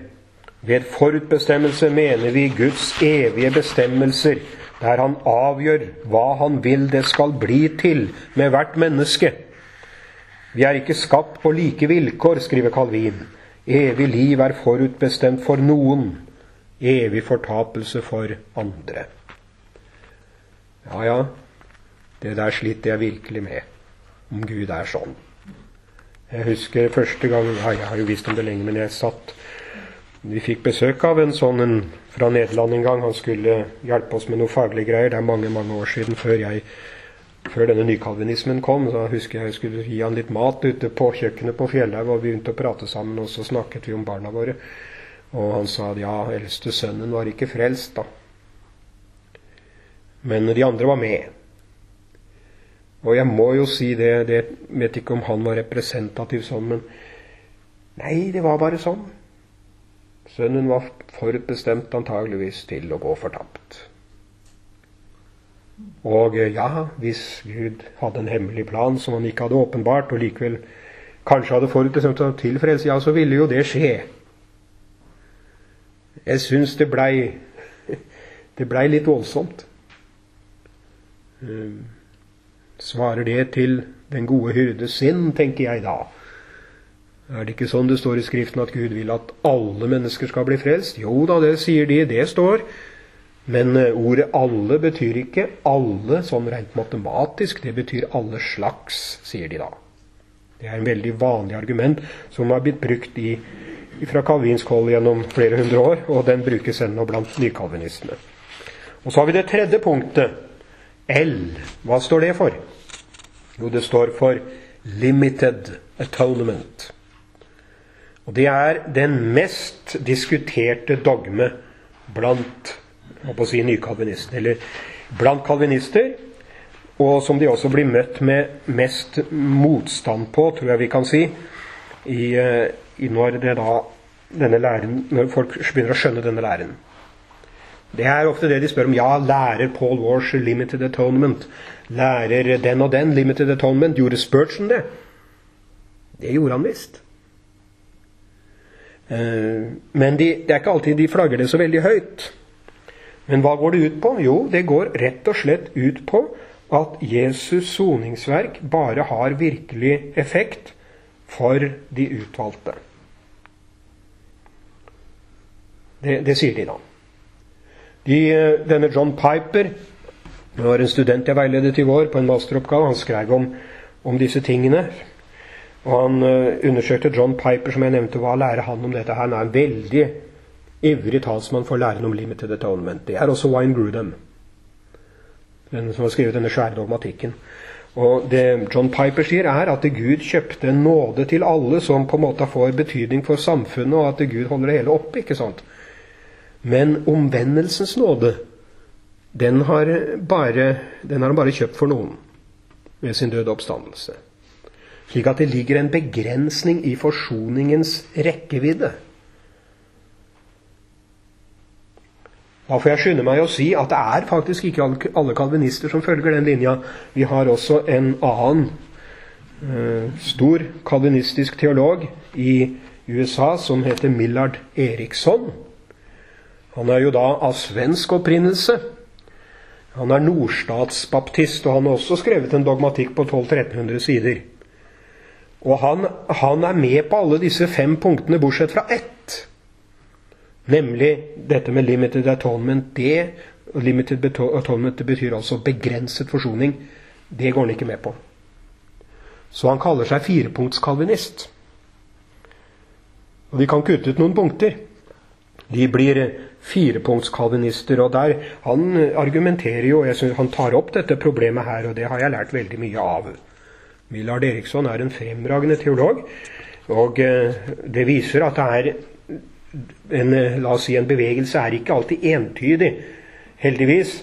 ved forutbestemmelse mener vi Guds evige bestemmelser der han avgjør hva han vil det skal bli til med hvert menneske. Vi er ikke skapt på like vilkår, skriver Calvin. Evig liv er forutbestemt for noen, evig fortapelse for andre. Ja, ja, det der sliter jeg virkelig med, om Gud er sånn. Jeg husker første gang ja, Jeg har jo visst om det lenge, men jeg satt Vi fikk besøk av en sånn en fra Nederland en gang. Han skulle hjelpe oss med noe faglige greier. Det er mange mange år siden, før, jeg, før denne nykalvinismen kom. Så husker jeg jeg skulle gi han litt mat ute på kjøkkenet på Fjellhaug, og vi begynte å prate sammen, og så snakket vi om barna våre. Og han sa at ja, eldste sønnen var ikke frelst, da. Men de andre var med. Og jeg må jo si det, det vet ikke om han var representativ sånn, men nei, det var bare sånn. Sønnen var forutbestemt antageligvis til å gå fortapt. Og ja, hvis Gud hadde en hemmelig plan som han ikke hadde åpenbart, og likevel kanskje hadde forutbestemt til frelse, ja, så ville jo det skje. Jeg syns det blei det blei litt voldsomt. Ehm, svarer det til den gode hyrde sinn, tenker jeg da. Er det ikke sånn det står i Skriften at Gud vil at alle mennesker skal bli frelst? Jo da, det sier de, det står. Men eh, ordet 'alle' betyr ikke 'alle' sånn rent matematisk. Det betyr 'alle slags', sier de da. Det er en veldig vanlig argument som har blitt brukt i, fra kalvinsk hold gjennom flere hundre år, og den brukes ennå blant nykalvinistene. Og så har vi det tredje punktet. L. Hva står det for? Jo, det står for limited atonement. Og det er den mest diskuterte dogme blant å si nykalvinistene, eller blant kalvinister, og som de også blir møtt med mest motstand på, tror jeg vi kan si, i, eh, når, læren, når folk begynner å skjønne denne læren. Det er ofte det de spør om. Ja, lærer Paul Walsh limited atonement? Lærer den og den limited atonement? Gjorde Spurgeon det? Det gjorde han visst. Eh, men de, det er ikke alltid de flagger det så veldig høyt. Men hva går det ut på? Jo, det går rett og slett ut på at Jesus' soningsverk bare har virkelig effekt for de utvalgte. Det, det sier de da. De, denne John Piper det var en student jeg veiledet i vår på en masteroppgave. Han skrev om, om disse tingene. Og han uh, undersøkte John Piper, som jeg nevnte. Hva lærer han om dette? Han er en veldig ivrig talsmann for læren om limited atonement. Det er også Wine Grudem, den som har skrevet denne svære dogmatikken. Og Det John Piper sier, er at Gud kjøpte en nåde til alle som på en måte får betydning for samfunnet, og at Gud holder det hele oppe. ikke sant? Men omvendelsens nåde, den har, bare, den har han bare kjøpt for noen ved sin døde oppstandelse. Slik at det ligger en begrensning i forsoningens rekkevidde. Da får jeg skynde meg å si at det er faktisk ikke alle kalvinister som følger den linja. Vi har også en annen eh, stor kalvinistisk teolog i USA som heter Millard Eriksson. Han er jo da av svensk opprinnelse. Han er nordstatsbaptist, og han har også skrevet en dogmatikk på 1200-1300 sider. Og han, han er med på alle disse fem punktene, bortsett fra ett. Nemlig dette med limited atonement. Det, limited atonement det betyr altså begrenset forsoning. Det går han ikke med på. Så han kaller seg firepunktskalvinist. Og de kan kutte ut noen punkter. De blir firepunktskalvinister. Og der, han argumenterer jo, jeg synes han tar opp dette problemet her, og det har jeg lært veldig mye av. Millard Eriksson er en fremragende teolog. Og eh, det viser at det er en, eh, la oss si, en bevegelse er ikke alltid entydig, heldigvis.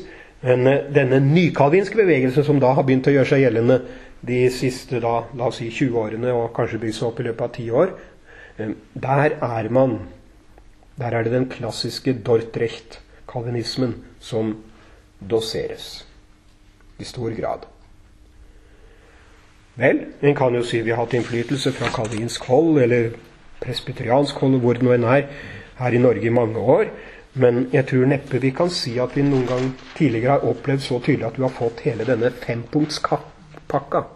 Men eh, denne nykalvinske bevegelsen som da har begynt å gjøre seg gjeldende de siste da, la oss si 20 årene, og kanskje bygd seg opp i løpet av 10 år, der er man Der er det den klassiske Dortrecht-kalvinismen som doseres i stor grad. Vel, en kan jo si vi har hatt innflytelse fra kalvinsk hold, eller presbyteriansk hold, hvor det nå enn er, her i Norge i mange år. Men jeg tror neppe vi kan si at vi noen gang tidligere har opplevd så tydelig at vi har fått hele denne fempunktspakka.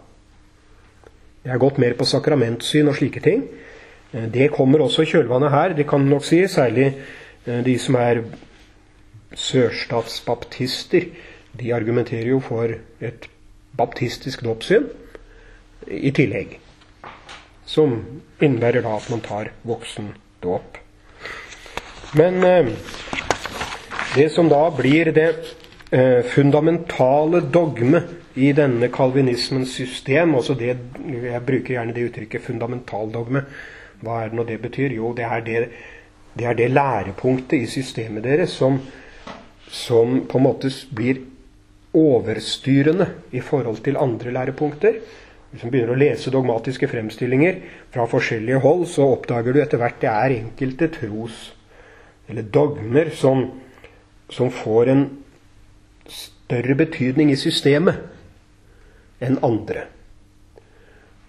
Jeg har gått mer på sakramentsyn og slike ting. Eh, det kommer også i kjølvannet her, det kan nok si. Særlig eh, de som er sørstatsbaptister. De argumenterer jo for et baptistisk dåpssyn i tillegg som innebærer da at man tar voksendåp. Men eh, det som da blir det fundamentale dogme i denne kalvinismens system også det, Jeg bruker gjerne det uttrykket 'fundamentaldogme'. Hva er det nå det betyr? Jo, det er det, det er det lærepunktet i systemet deres som, som på en måte blir overstyrende i forhold til andre lærepunkter. Hvis man begynner å lese dogmatiske fremstillinger fra forskjellige hold, så oppdager du etter hvert det er enkelte tros- eller dogmer som, som får en større betydning i systemet enn andre.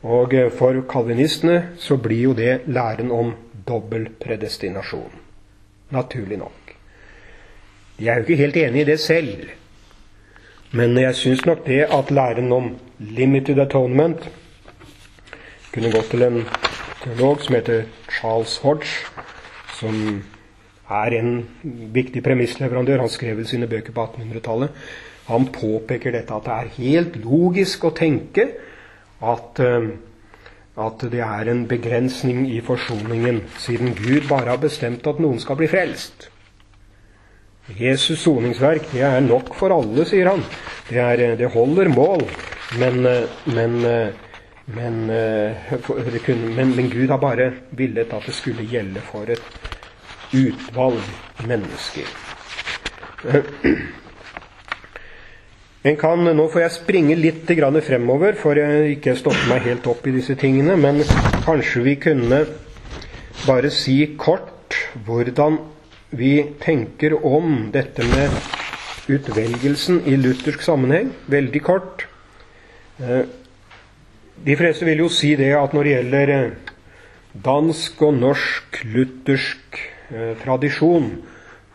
Og eh, for kalvinistene så blir jo det læren om dobbel predestinasjon. Naturlig nok. De er jo ikke helt enig i det selv. Men jeg syns nok det at læren om limited atonement kunne gått til en teolog som heter Charles Hodge, som er en viktig premissleverandør. Han skrev sine bøker på 1800-tallet. Han påpeker dette at det er helt logisk å tenke at, eh, at det er en begrensning i forsoningen, siden Gud bare har bestemt at noen skal bli frelst. Jesus' soningsverk det er nok for alle, sier han. Det, er, det holder mål. Men, eh, men, eh, men, men, men Gud har bare villet at det skulle gjelde for et utvalg mennesker. Kan, Nå får jeg springe litt fremover, for jeg ikke stoppe meg helt opp i disse tingene. Men kanskje vi kunne bare si kort hvordan vi tenker om dette med utvelgelsen i luthersk sammenheng. Veldig kort. Eh, de fleste vil jo si det at når det gjelder eh, dansk og norsk luthersk Eh, tradisjon,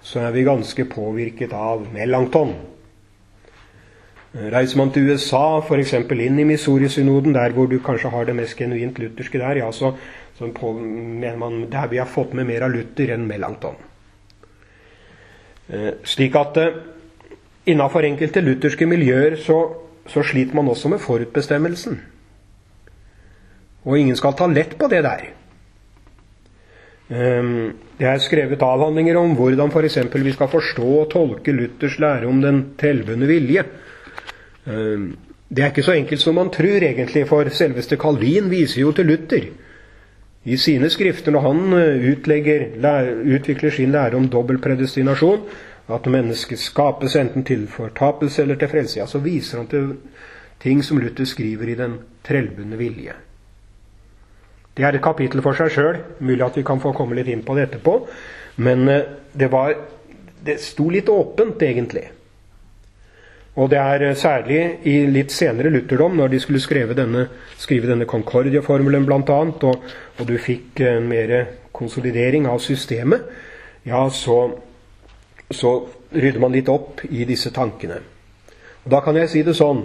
så er vi ganske påvirket av Melanchthon. Eh, reiser man til USA, f.eks. inn i Missouri-synoden, der hvor du kanskje har det mest genuint lutherske der, ja, så, så på, mener man der vi har fått med mer av Luther enn Melanchthon. Eh, slik at eh, innafor enkelte lutherske miljøer så, så, sliter man også med forutbestemmelsen. Og ingen skal ta lett på det der. Ehm, det er skrevet avhandlinger om hvordan f.eks. vi skal forstå og tolke Luthers lære om den trellbundne vilje. Ehm, det er ikke så enkelt som man tror, egentlig, for selveste Calvin viser jo til Luther i sine skrifter når han eh, utlegger, utvikler sin lære om dobbel predestinasjon, at mennesket skapes enten til fortapelse eller til frelse, ja, så viser han til ting som Luther skriver i Den trellbundne vilje. Det er et kapittel for seg sjøl. Mulig at vi kan få komme litt inn på det etterpå. Men eh, det, var, det sto litt åpent, egentlig. Og det er eh, særlig i litt senere lutherdom, når de skulle skrive denne, skrive denne Concordia-formelen bl.a., og, og du fikk en mer konsolidering av systemet, ja, så, så rydder man litt opp i disse tankene. Og Da kan jeg si det sånn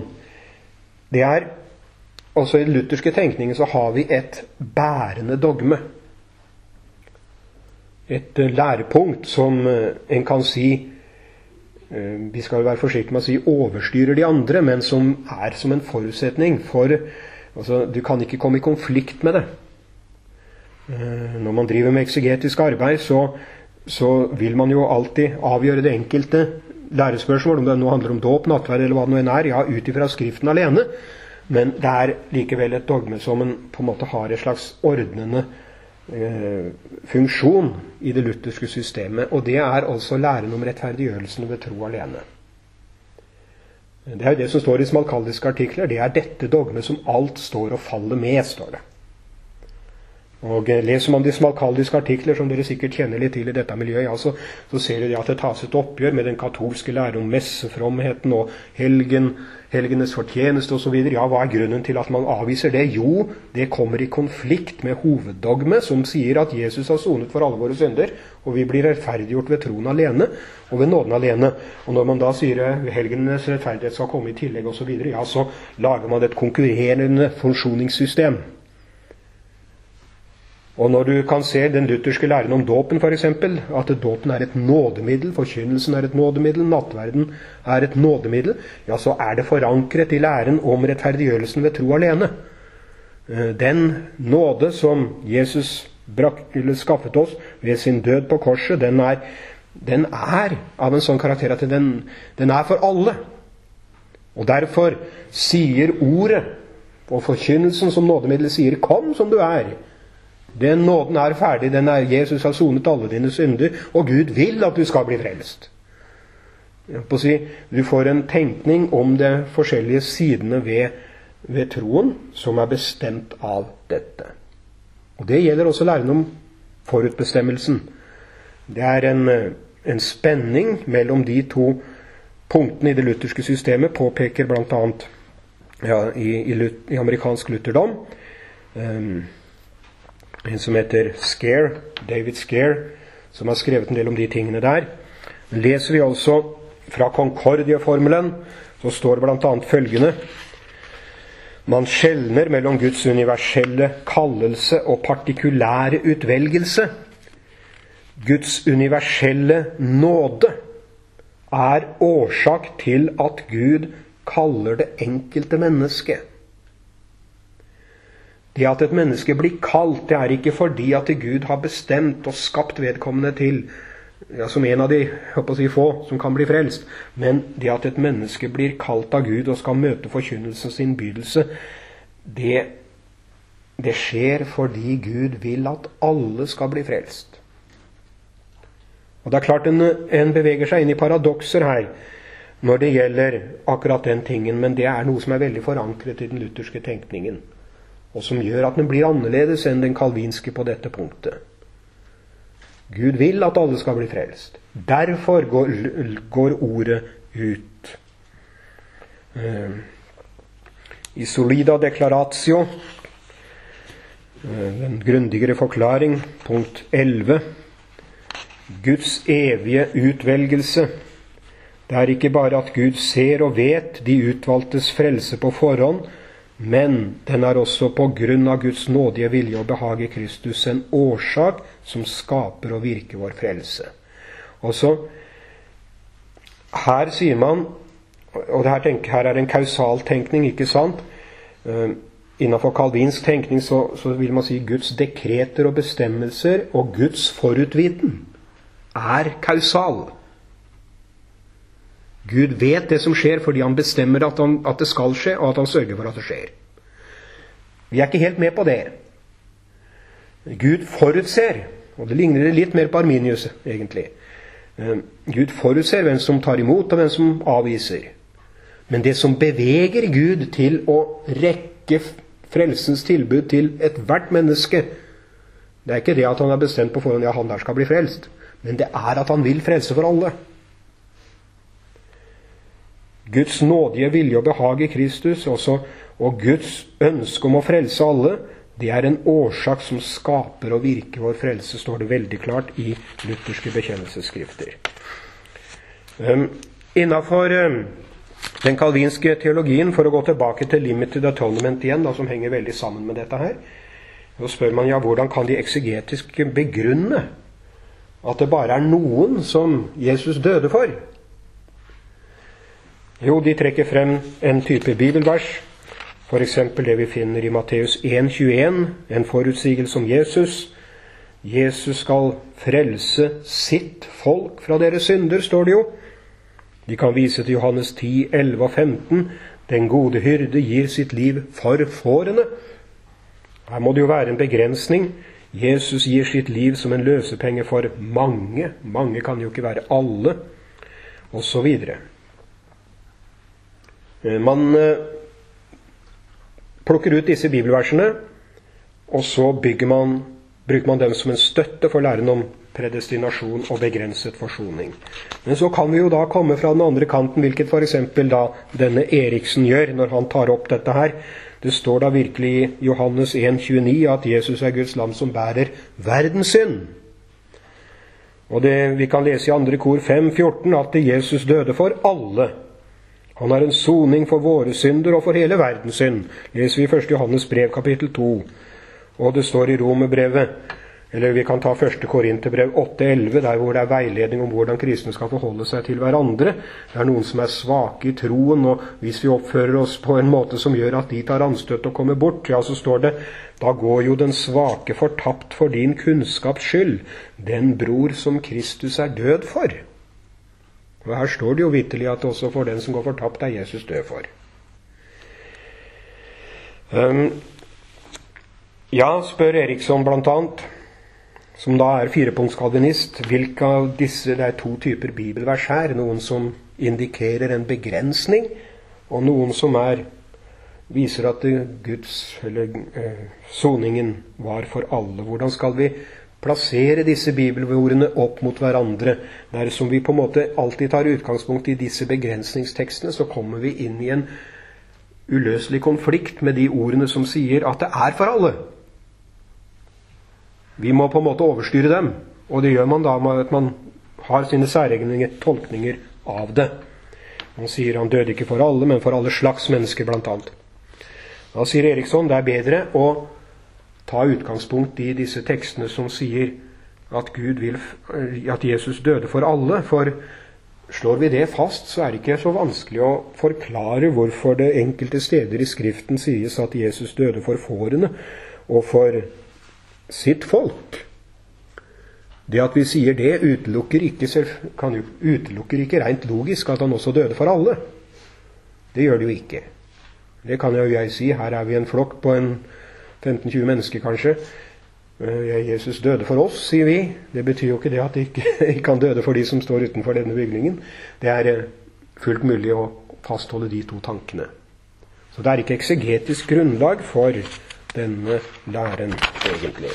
Det er også i den lutherske tenkningen så har vi et bærende dogme. Et eh, lærepunkt som eh, en kan si eh, Vi skal være forsiktige med å si overstyrer de andre, men som er som en forutsetning for altså, Du kan ikke komme i konflikt med det. Når man driver med eksegetisk arbeid, så, så vil man jo alltid avgjøre det enkelte lærespørsmål, om det nå handler om dåp, nattverd eller hva det nå enn er, ja, ut ifra Skriften alene. Men det er likevel et dogme som en på en måte har et slags ordnende eh, funksjon i det lutherske systemet. Og det er altså læren om rettferdiggjørelsen ved tro alene. Det er jo det som står i smalkaldiske artikler. Det er dette dogmet som alt står og faller med, står det. Og eh, Leser man de smalkaldiske artikler, som dere sikkert kjenner litt til i dette miljøet, ja, så, så ser dere at det tas et oppgjør med den katolske lære om messefromheten og helgen, helgenes fortjeneste osv. Ja, hva er grunnen til at man avviser det? Jo, det kommer i konflikt med hoveddogmet, som sier at Jesus har sonet for alle våre synder, og vi blir rettferdiggjort ved troen alene og ved nåden alene. Og når man da sier at helgenes rettferdighet skal komme i tillegg osv., ja, så lager man et konkurrerende funksjoningssystem. Og når du kan se den lutherske læren om dåpen, f.eks., at dåpen er et nådemiddel, forkynnelsen er et nådemiddel, nattverden er et nådemiddel, ja, så er det forankret i læren om rettferdiggjørelsen ved tro alene. Eh, den nåde som Jesus skaffet oss ved sin død på korset, den er, den er av en sånn karakter at den, den er for alle. Og derfor sier ordet og forkynnelsen som nådemiddel sier 'kom som du er'. Den nåden er ferdig. den er Jesus har sonet alle dine synder, og Gud vil at du skal bli frelst. Si, du får en tenkning om de forskjellige sidene ved, ved, troen som er bestemt av dette. Og Det gjelder også læren om forutbestemmelsen. Det er en, en spenning mellom de to punktene i det lutherske systemet påpeker bl.a. Ja, i, i, i, amerikansk lutherdom um, en som heter Scare, David Scare, som har skrevet en del om de tingene der. Leser vi altså fra Concordia-formelen, så står det bl.a. følgende Man skjelner mellom Guds universelle kallelse og partikulære utvelgelse. Guds universelle nåde er årsak til at Gud kaller det enkelte mennesket. Det at et menneske blir kalt, det er ikke fordi at Gud har bestemt og skapt vedkommende til ja, som en av de si, få som kan bli frelst. Men det at et menneske blir kalt av Gud og skal møte forkynnelsens innbydelse, det, det skjer fordi Gud vil at alle skal bli frelst. Og det er klart En, en beveger seg inn i paradokser her når det gjelder akkurat den tingen, men det er noe som er veldig forankret i den lutherske tenkningen, og som gjør at den blir annerledes enn den kalvinske på dette punktet. Gud vil at alle skal bli frelst. Derfor går, går ordet ut. Uh, I solida declaratio, uh, den grundigere forklaring, punkt 11 Guds evige utvelgelse. Det er ikke bare at Gud ser og vet de utvalgtes frelse på forhånd, men den er også på grunn av Guds nådige vilje og behag i Kristus en årsak som skaper og virker vår frelse. Også her sier man Og her, tenker, her er en kausal tenkning, ikke sant? Uh, Innenfor kalvinsk tenkning så, så, vil man si Guds dekreter og bestemmelser og Guds forutviten er kausal. Gud vet det som skjer fordi han bestemmer at, han, at, det skal skje, og at han sørger for at det skjer. Vi er ikke helt med på det. Gud forutser, og det ligner litt mer på Arminius, egentlig. Eh, Gud forutser hvem som tar imot, og hvem som avviser. Men det som beveger Gud til å rekke frelsens tilbud til ethvert menneske, det er ikke det at han har bestemt på forhånd ja, han der skal bli frelst men det er at han vil frelse for alle. Guds nådige vilje og behag i Kristus også, og Guds ønske om å frelse alle, det er en årsak som skaper og virker vår frelse, står det veldig klart i lutherske bekjennelsesskrifter. Um, Innafor um, den kalvinske teologien, for å gå tilbake til limited atonement igjen, da, som henger veldig sammen med dette her, så spør man ja, hvordan kan de eksegetisk begrunne at det bare er noen som Jesus døde for? Jo, de trekker frem en type bibelvers, f.eks. det vi finner i Matteus 1,21, en forutsigelse om Jesus. Jesus skal frelse sitt folk fra deres synder, står det jo. De kan vise til Johannes 10, 11 og 15. Den gode hyrde gir sitt liv for fårene. Her må det jo være en begrensning Jesus gir sitt liv som en løsepenge for mange. Mange kan jo ikke være alle, osv. Eh, man eh, plukker ut disse bibelversene, og så man, bruker man dem som en støtte for læren om predestinasjon og begrenset forsoning. Men så kan vi jo da komme fra den andre kanten, hvilket f.eks. da denne Eriksen gjør når han tar opp dette her. Det står da virkelig i Johannes 1,29 at Jesus er Guds lam som bærer verdens synd. Og det, Vi kan lese i andre kor 5,14 at Jesus døde for alle. Han er en soning for våre synder og for hele verdens synd, leser vi i 1. Johannes brev kapittel 2. Og det står i Romerbrevet eller vi kan ta 1. Korinterbrev 8,11, der hvor det er veiledning om hvordan kristne skal forholde seg til hverandre. Det er noen som er svake i troen, og hvis vi oppfører oss på en måte som gjør at de tar anstøt og kommer bort, ja, så står det da går jo den svake fortapt for din kunnskaps skyld, den bror som Kristus er død for. Og Her står det jo vitterlig at også for den som går fortapt, er Jesus død for. Um, ja, spør Eriksson annet som da er firepunktskalvinist, hvilke av disse Det er to typer bibelvers her. Noen som indikerer en begrensning, og noen som er viser at Guds, eller eh, soningen var for alle. Hvordan skal vi plassere disse bibelordene opp mot hverandre. Dersom vi på en måte alltid tar utgangspunkt i disse begrensningstekstene, så kommer vi inn i en uløselig konflikt med de ordene som sier at det er for alle. Vi må på en måte overstyre dem, og det gjør man da med at man har sine særegne tolkninger av det. Man sier han døde ikke for alle, men for alle slags mennesker, bl.a. Da sier Eriksson det er bedre å ta utgangspunkt i disse tekstene som sier at, vil, at Jesus døde for alle. For slår vi det fast, så er det ikke så vanskelig å forklare hvorfor det enkelte steder i Skriften sies at Jesus døde for fårene og for sitt folk. Det at vi sier det, utelukker ikke, kan utelukker ikke rent logisk at han også døde for alle. Det gjør det jo ikke. Det kan jo jeg si. Her er vi en flokk på en 15-20 mennesker, kanskje. Eh, Jesus døde for oss, sier vi. Det betyr jo ikke det at ikke, ikke han døde for de som står utenfor denne bygningen. Det er eh, fullt mulig å fastholde de to tankene. Så det er ikke eksegetisk grunnlag for denne læren, egentlig.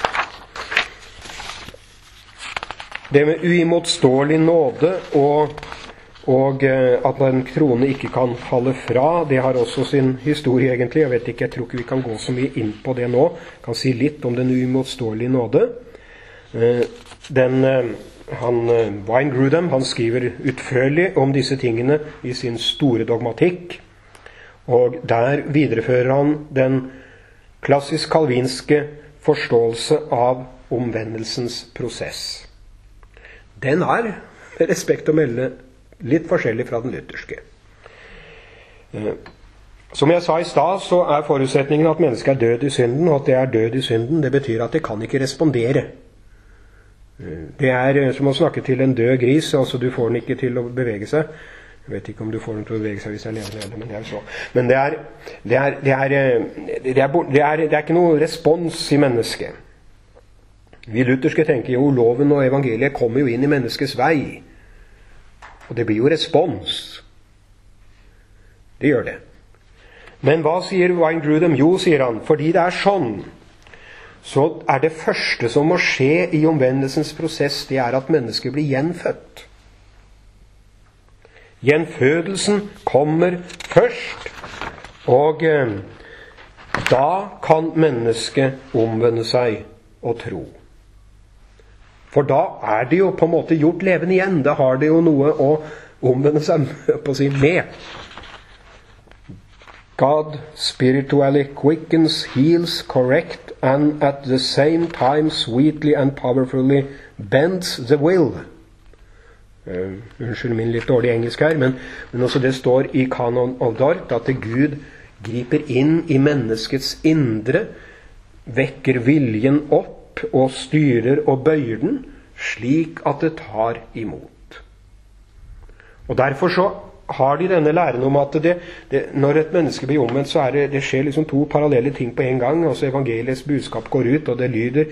Det med uimotståelig nåde og og eh, at en krone ikke kan falle fra, det har også sin historie, egentlig. Jeg vet ikke, jeg tror ikke vi kan gå så mye inn på det nå. Jeg kan si litt om den uimotståelige nåde. Eh, den, eh, han, Wine Grudem han skriver utførlig om disse tingene i sin store dogmatikk. Og der viderefører han den klassisk kalvinske forståelse av omvendelsens prosess. Den er, med respekt å melde, Litt forskjellig fra den lutherske. Eh, som jeg sa i stad, så er forutsetningen at mennesket er død i synden. Og at det er død i synden, det betyr at det kan ikke respondere. Eh, det er eh, som å snakke til en død gris. altså Du får den ikke til å bevege seg. Jeg vet ikke om du får den til å bevege seg hvis jeg lever men det så. Men det er, det er, det er ikke noe respons i mennesket. Vi lutherske tenker jo loven og evangeliet kommer jo inn i menneskets vei. Og det blir jo respons. Det gjør det. Men hva sier Wine Grudem? Jo, sier han, fordi det er sånn, så er det første som må skje i omvendelsens prosess, det er at mennesket blir gjenfødt. Gjenfødelsen kommer først, og eh, da kan mennesket omvende seg og tro. For da er det jo på en måte gjort levende igjen. Da har det jo noe å omvende seg på å si med. God spiritually quickens, heals, correct, and at the same time sweetly and powerfully bends the will. Uh, unnskyld min litt dårlige engelsk her, men, men også det står i Canon of Dart at Gud griper inn i menneskets indre, vekker viljen opp og styrer og bøyer den slik at det tar imot. Og Derfor så har de denne læren om at det, det, når et menneske blir omvendt, så det, det skjer liksom to parallelle ting på en gang. altså Evangeliets budskap går ut, og det lyder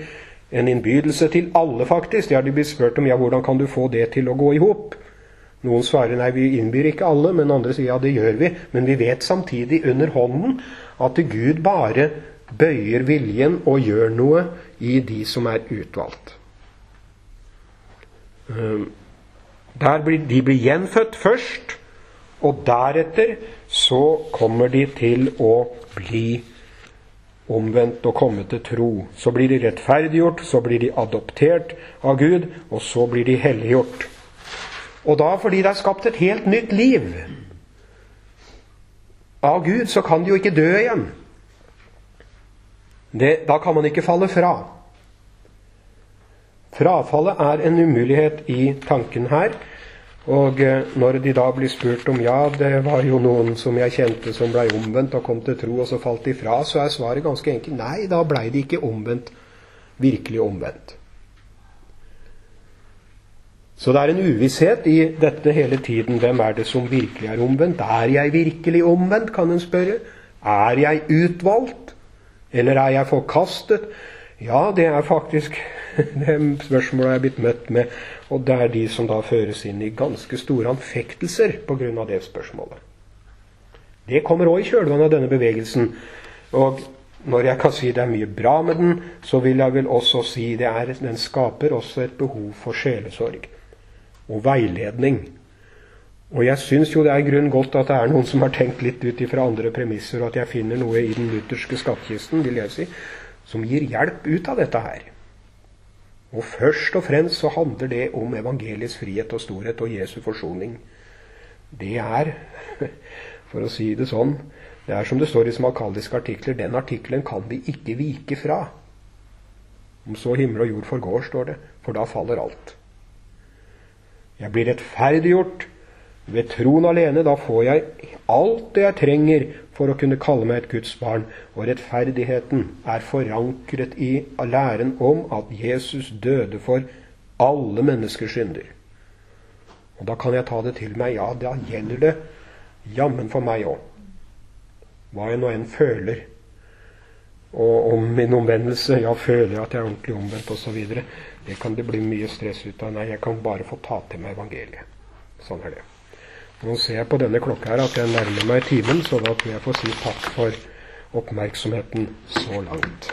en innbydelse til alle, faktisk. Det har de blitt spurt om ja, hvordan kan du få det til å gå i hop? Noen svarer nei, vi innbyr ikke alle, men andre sier ja, det gjør vi. Men vi vet samtidig under hånden at Gud bare bøyer viljen og gjør noe i de som er utvalgt. Ehm, blir, de blir gjenfødt først, og deretter så kommer de til å bli omvendt og komme til tro. Så blir de rettferdiggjort, så blir de adoptert av Gud, og så blir de helliggjort. Og da, fordi det er skapt et helt nytt liv av Gud, så kan de jo ikke dø igjen. Det, da kan man ikke falle fra. Frafallet er en umulighet i tanken her. Og eh, når de da blir spurt om ja, det var jo noen som jeg kjente som blei omvendt og kom til tro, og så falt de fra, så er svaret ganske enkelt nei, da blei de ikke omvendt, virkelig omvendt. Så det er en uvisshet i dette hele tiden. Hvem er det som virkelig er omvendt? Er jeg virkelig omvendt, kan en spørre. Er jeg utvalgt? Eller er jeg forkastet? Ja, det er faktisk det spørsmålet jeg er blitt møtt med. Og det er de som da føres inn i ganske store anfektelser pga. det spørsmålet. Det kommer òg i kjølvannet av denne bevegelsen. Og når jeg kan si det er mye bra med den, så vil jeg vel også si det er, den skaper også et behov for sjelesorg og veiledning. Og jeg syns jo det er grunn godt at det er noen som har tenkt litt ut ifra andre premisser, og at jeg finner noe i den lutherske skattkisten, vil jeg si, som gir hjelp ut av dette her. Og først og fremst så handler det om evangeliets frihet og storhet og Jesu forsoning. Det er, for å si det sånn, det er som det står i smakaldiske artikler, den artikkelen kan vi ikke vike fra. Om så himmel og jord forgår, står det, for da faller alt. Jeg blir rettferdiggjort ved troen alene. Da får jeg alt det jeg trenger for å kunne kalle meg et Guds barn. Og rettferdigheten er forankret i læren om at Jesus døde for alle menneskers synder. Og da kan jeg ta det til meg. Ja, da gjelder det jammen for meg òg hva jeg nå enn føler. Og om min omvendelse Ja, føler jeg at jeg er ordentlig omvendt osv. Det kan det bli mye stress ut av. Nei, jeg kan bare få ta til meg evangeliet. Sånn er det. Nå ser jeg på denne klokka her at jeg nærmer meg timen, så da tror jeg får si takk for oppmerksomheten så langt.